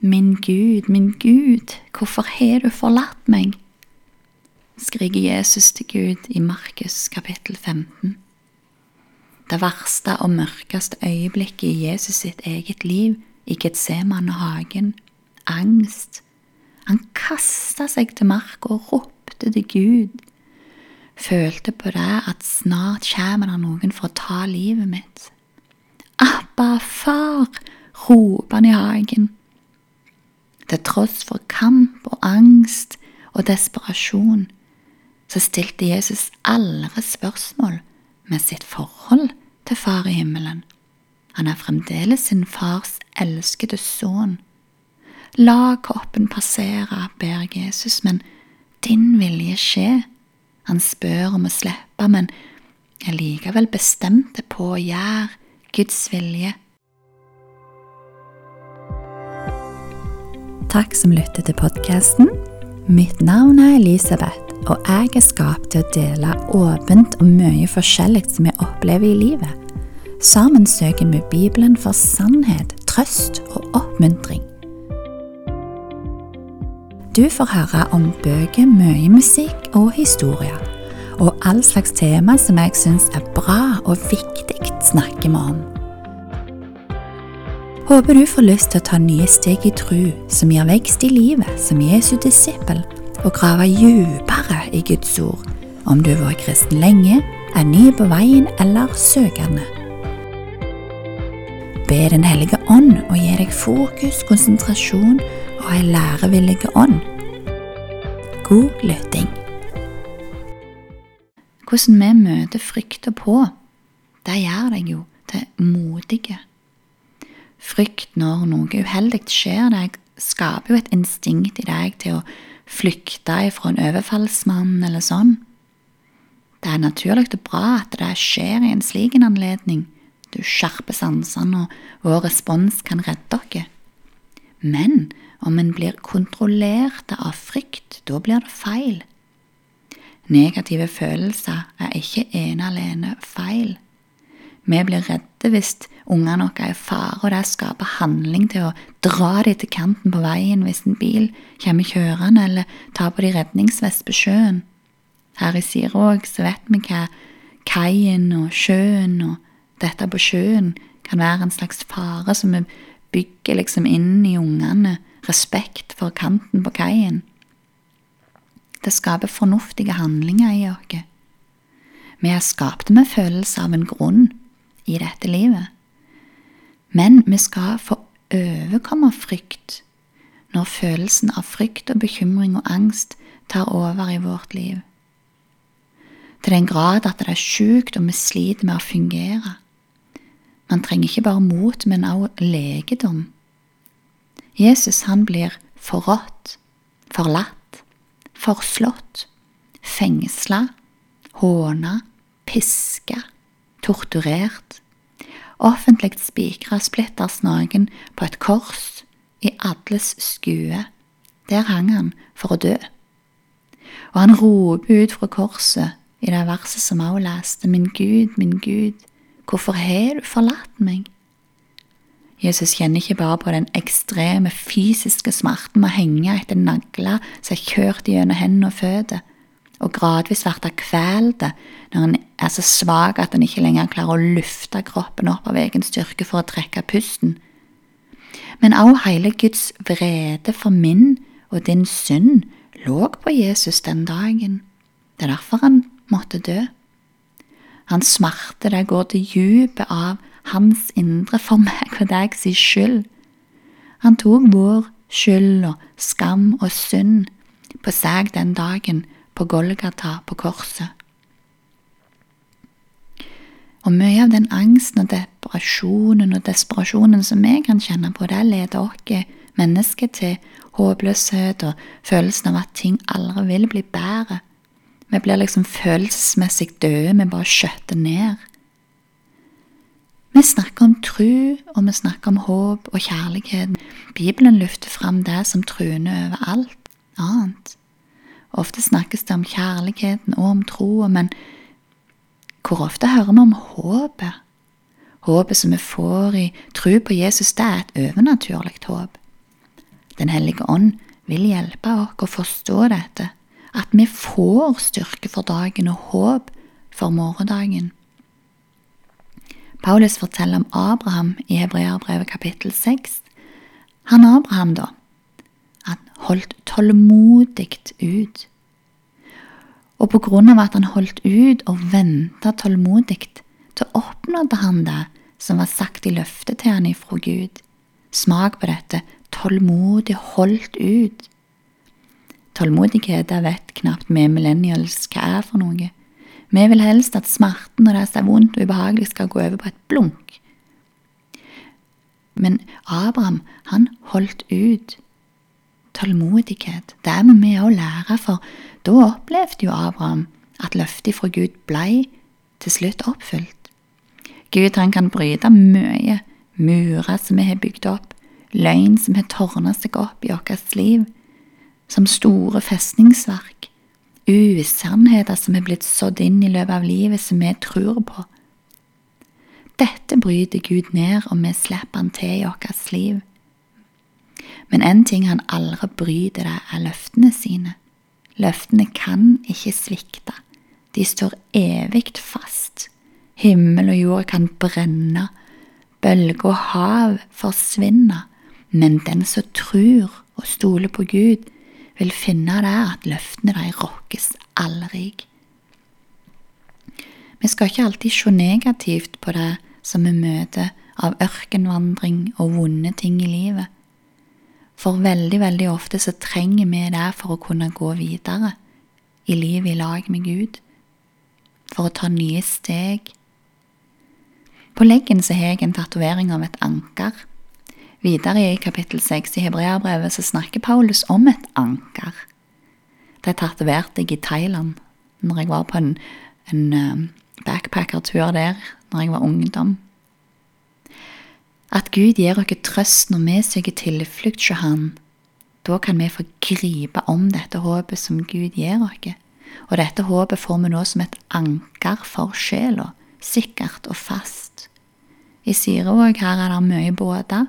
Min Gud, min Gud, hvorfor har du forlatt meg? skriker Jesus til Gud i Markus kapittel 15. Det verste og mørkeste øyeblikket i Jesus sitt eget liv, i Getsemane-hagen, angst. Han kasta seg til marka og ropte til Gud. Følte på det at snart kommer det noen for å ta livet mitt. Abba, far, roper han i hagen. Til tross for kamp og angst og desperasjon, så stilte Jesus aldri spørsmål med sitt forhold til Far i himmelen. Han er fremdeles sin fars elskede sønn. La koppen passere, ber Jesus, men din vilje skje. Han spør om å slippe, men er likevel bestemt på å gjøre Guds vilje. Takk som lytter til podkasten. Mitt navn er Elisabeth, og jeg er skapt til å dele åpent og mye forskjellig som jeg opplever i livet. Sammen søker vi Bibelen for sannhet, trøst og oppmuntring. Du får høre om bøker, mye musikk og historier. Og all slags tema som jeg syns er bra og viktig, snakker vi om. Håper du får lyst til å ta nye steg i tru, som gir vekst i livet som Jesu disippel, og grave dypere i Guds ord, om du har vært kristen lenge, er ny på veien eller søkende. Be Den hellige ånd og gi deg fokus, konsentrasjon og ei lærevillig ånd. God lytting. Hvordan vi møter frykta på, det gjør deg jo til modige. Frykt når noe uheldig skjer deg, skaper jo et instinkt i deg til å flykte ifra en overfallsmann eller sånn. Det er naturlig og bra at det skjer i en slik anledning. Du skjerper sansene, og vår respons kan redde dere. Men om en blir kontrollert av frykt, da blir det feil. Negative følelser er ikke ene alene feil. Vi blir redde hvis ungene våre er i fare, og det skaper handling til å dra dem til kanten på veien hvis en bil kommer kjørende, eller tar på de redningsvest på sjøen. Her i Sirog så vet vi hva kaien og sjøen og dette på sjøen kan være en slags fare som vi bygger liksom inn i ungene, respekt for kanten på kaien. Det skaper fornuftige handlinger i oss. Vi er skapt med følelse av en grunn i dette livet. Men vi skal få overkomme frykt når følelsen av frykt og bekymring og angst tar over i vårt liv. Til den grad at det er sjukt og vi sliter med å fungere. Man trenger ikke bare mot, men også legedom. Jesus han blir forrådt, forlatt, forslått, fengsla, håna, piska torturert, offentlig spikra splitters naken på et kors i alles skue. Der hang han for å dø. Og han roper ut fra korset i det verset som også leste, Min Gud, min Gud, hvorfor har du forlatt meg? Jesus kjenner ikke bare på den ekstreme fysiske smerten med å henge etter nagler som er kjørt gjennom hendene og føtter, og gradvis blir kvalt når en er så svak at en ikke lenger klarer å lufte kroppen opp av egen styrke for å trekke pusten. Men også hele Guds vrede for min og din synd lå på Jesus den dagen. Det er derfor han måtte dø. Hans smerte det går til dypet av hans indre for meg og deg sin skyld. Han tok vår skyld og skam og synd på seg den dagen på Golgata på korset. Og mye av den angsten og depresjonen og desperasjonen som vi kan kjenne på, det leder oss mennesker til håpløshet og følelsen av at ting aldri vil bli bedre. Vi blir liksom følelsesmessig døde, vi bare skjøtter ned. Vi snakker om tru, og vi snakker om håp og kjærlighet. Bibelen løfter fram det som truende over alt annet. Ofte snakkes det om kjærligheten og om troa, men hvor ofte hører vi om håpet? Håpet som vi får i tro på Jesus, det er et overnaturlig håp. Den hellige ånd vil hjelpe oss å forstå dette, at vi får styrke for dagen og håp for morgendagen. Paulus forteller om Abraham i Hebreabrevet kapittel 6. Han Abraham, da, han holdt tålmodig ut. Og på grunn av at han holdt ut og venta tålmodig, så oppnådde han det som var sagt i løftet til han ifra Gud. Smak på dette, tålmodig holdt ut. Tålmodighet, det vet knapt vi millennials hva er for noe. Vi vil helst at smerten når det er vondt og ubehagelig skal gå over på et blunk. Men Abraham, han holdt ut. Tålmodighet, det må vi òg lære, for da opplevde jo Abraham at løftet fra Gud blei til slutt oppfylt. Gud han kan bryte mye, murer som vi har bygd opp, løgn som har tårna seg opp i vårt liv, som store festningsverk, usannheter som er blitt sådd inn i løpet av livet som vi tror på. Dette bryter Gud ned, og vi slipper han til i vårt liv. Men en ting han aldri bryter, det er løftene sine. Løftene kan ikke svikte, de står evig fast. Himmel og jord kan brenne, bølger og hav forsvinne, men den som tror og stoler på Gud, vil finne der at løftene de rokkes aldri. Vi skal ikke alltid se negativt på det som vi møter av ørkenvandring og vonde ting i livet, for veldig, veldig ofte så trenger vi det for å kunne gå videre i livet i lag med Gud, for å ta nye steg på leggen så har jeg en tatovering av et anker. Videre i kapittel 6 i Hebreabrevet så snakker Paulus om et anker. Det tatoverte jeg i Thailand når jeg var på en, en uh, backpackertur der når jeg var ungdom. At Gud gir oss trøst når vi søker tilflukt hos Han. Da kan vi få gripe om dette håpet som Gud gir oss. Og dette håpet får vi nå som et anker for sjela, sikkert og fast. I Sirevåg her er det mye båter,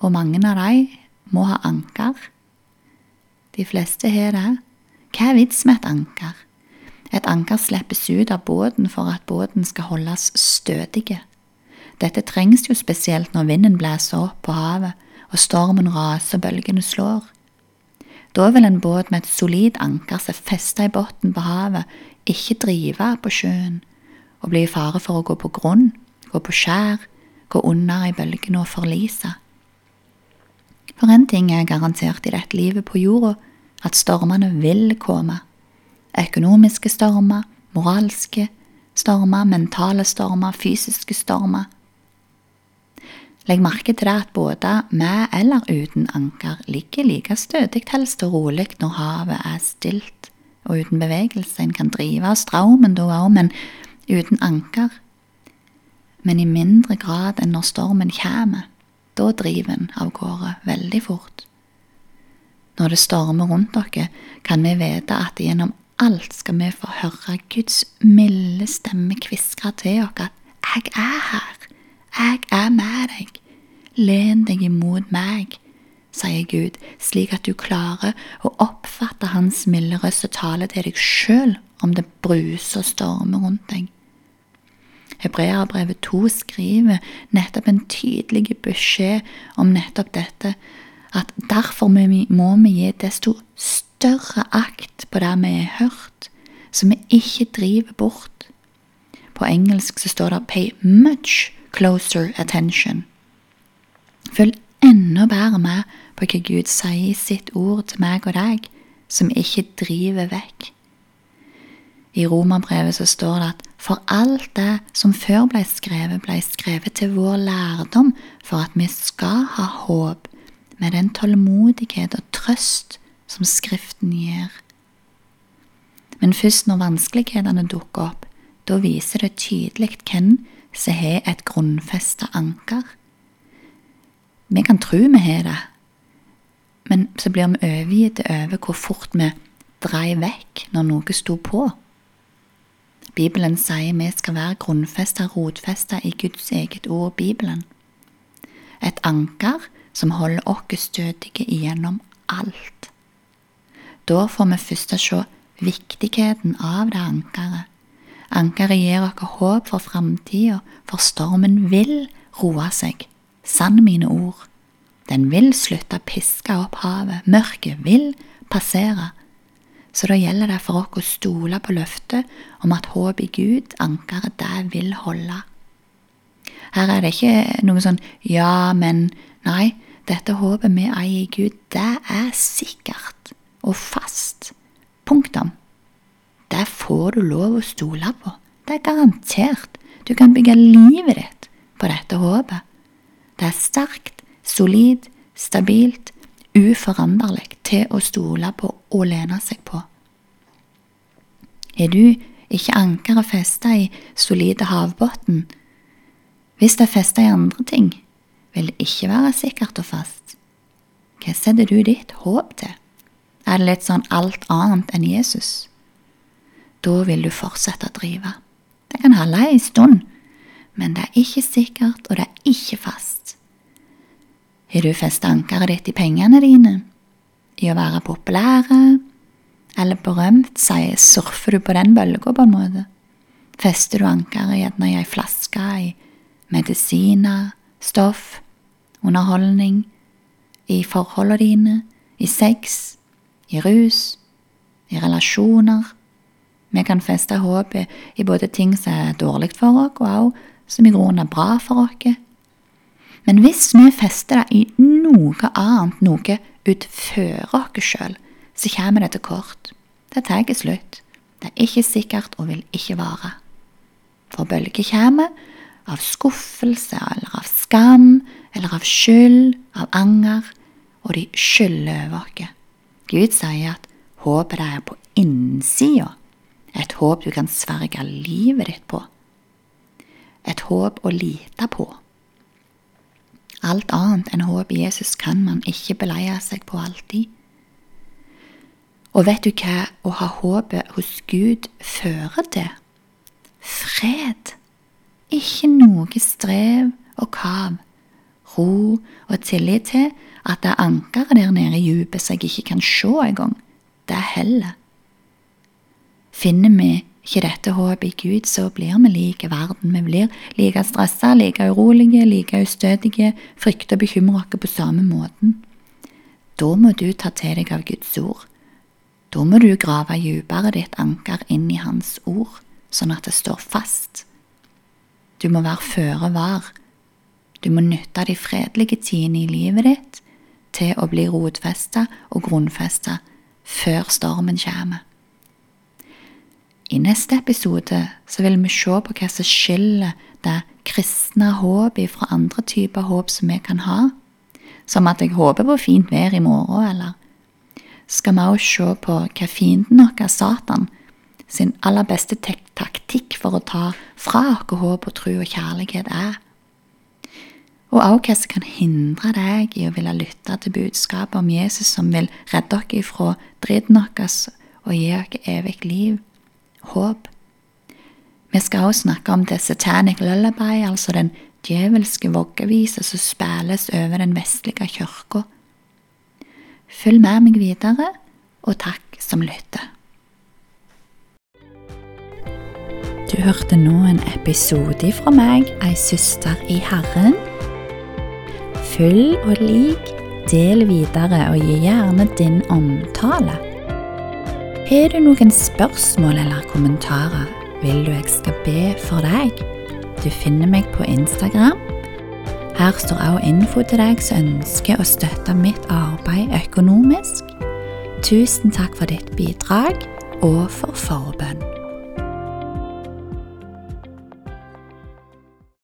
og mange av dem må ha anker. De fleste har det. Hva er vits med et anker? Et anker slippes ut av båten for at båten skal holdes stødig. Dette trengs jo spesielt når vinden blåser opp på havet og stormen raser og bølgene slår. Da vil en båt med et solid anker seg festa i bunnen på havet, ikke drive på sjøen og bli i fare for å gå på grunn, gå på skjær gå under i bølgene og forlise. For en ting er garantert i dette livet på jorda, at stormene vil komme. Økonomiske stormer, moralske stormer, mentale stormer, fysiske stormer. Legg merke til det at både med eller uten anker ligger like stødig helst og rolig når havet er stilt og uten bevegelse. En kan drive av strømmen da òg, men uten anker men i mindre grad enn når stormen kommer. Da driver en av gårde veldig fort. Når det stormer rundt dere, kan vi vite at gjennom alt skal vi få høre Guds milde stemme kviskre til oss at 'Jeg er her, jeg er med deg, len deg imot meg', sier Gud, slik at du klarer å oppfatte Hans milde røst og tale til deg sjøl om det bruser og stormer rundt deg. Hebreabrevet 2 skriver nettopp en tydelig beskjed om nettopp dette, at derfor må vi gi desto større akt på det vi har hørt, så vi ikke driver bort. På engelsk så står det 'pay much closer attention'. Følg enda bedre med på hva Gud sier i sitt ord til meg og deg, som ikke driver vekk. I romerbrevet så står det at for alt det som før ble skrevet, ble skrevet til vår lærdom, for at vi skal ha håp, med den tålmodighet og trøst som Skriften gir. Men først når vanskelighetene dukker opp, da viser det tydelig hvem som har et grunnfesta anker. Vi kan tro vi har det, men så blir vi overgitt over hvor fort vi dreier vekk når noe sto på. Bibelen sier vi skal være grunnfesta, rotfesta i Guds eget ord, Bibelen. Et anker som holder oss stødige gjennom alt. Da får vi først se viktigheten av det ankeret. Ankeret gir oss håp for framtida, for stormen vil roe seg. Sann mine ord. Den vil slutte å piske opp havet, mørket vil passere. Så da gjelder det for oss å stole på løftet om at håp i Gud, ankeret, det vil holde. Her er det ikke noe sånn ja, men nei. Dette håpet vi eier i Gud, det er sikkert og fast. Punktum. Det får du lov å stole på. Det er garantert. Du kan bygge livet ditt på dette håpet. Det er sterkt, solid, stabilt, uforanderlig til å stole på og lene seg på. Er du ikke ankeret festa i solide havbunnen? Hvis det er festa i andre ting, vil det ikke være sikkert og fast. Hva setter du ditt håp til? Er det litt sånn alt annet enn Jesus? Da vil du fortsette å drive. Det kan holde ei stund, men det er ikke sikkert, og det er ikke fast. Har du festet ankeret ditt i pengene dine? I å være populære? Eller berømt, sier surfer du på den bølga, på en måte? Fester du ankeret gjerne i ei flaske, i medisiner, stoff, underholdning, i forholdene dine, i sex, i rus, i relasjoner? Vi kan feste håpet i både ting som er dårlig for oss, og også som i grunnen er bra for oss. Men hvis vi fester det i noe annet, noe utfører oss sjøl, så kommer det til kort. Det tar slutt. Det er ikke sikkert og vil ikke vare. For bølger kommer av skuffelse eller av skam eller av skyld, av anger, og de skylder over oss. Gud sier at håpet er på innsida, et håp du kan sverge livet ditt på, et håp å lite på. Alt annet enn håp i Jesus kan man ikke beleie seg på alltid. Og vet du hva å ha håpet hos Gud fører til? Fred. Ikke noe strev og kav. Ro og tillit til at det ankeret der nede i dypet som jeg ikke kan se engang, det heller. Finner vi ikke dette håpet i Gud, så blir vi like verden. Vi blir like stressa, like urolige, like ustødige, frykter og bekymrer oss på samme måten. Da må du ta til deg av Guds ord. Da må du grave dypere ditt anker inn i Hans ord, sånn at det står fast. Du må være føre var. Du må nytte de fredelige tidene i livet ditt til å bli rotfesta og grunnfesta før stormen kommer. I neste episode så vil vi se på hva som skiller det kristne håpet fra andre typer håp som vi kan ha, som at jeg håper på fint vær i morgen, eller? Skal vi også se på hva fienden vår, Satan, sin aller beste taktikk for å ta fra oss håp og tro og kjærlighet er, og òg hva som kan hindre deg i å ville lytte til budskapet om Jesus som vil redde dere fra dritten vår og gi dere evig liv håp. Vi skal også snakke om The Satanic Lullaby, altså den djevelske voggevise som spilles over den vestlige kirka. Følg med meg videre, og takk som lytter. Du hørte nå en episode fra meg, ei søster i Herren. Følg og lik, del videre og gi gjerne din omtale. Har du noen spørsmål eller kommentarer, vil du jeg skal be for deg? Du finner meg på Instagram. Her står også info til deg som ønsker å støtte mitt arbeid økonomisk. Tusen takk for ditt bidrag og for forbønn.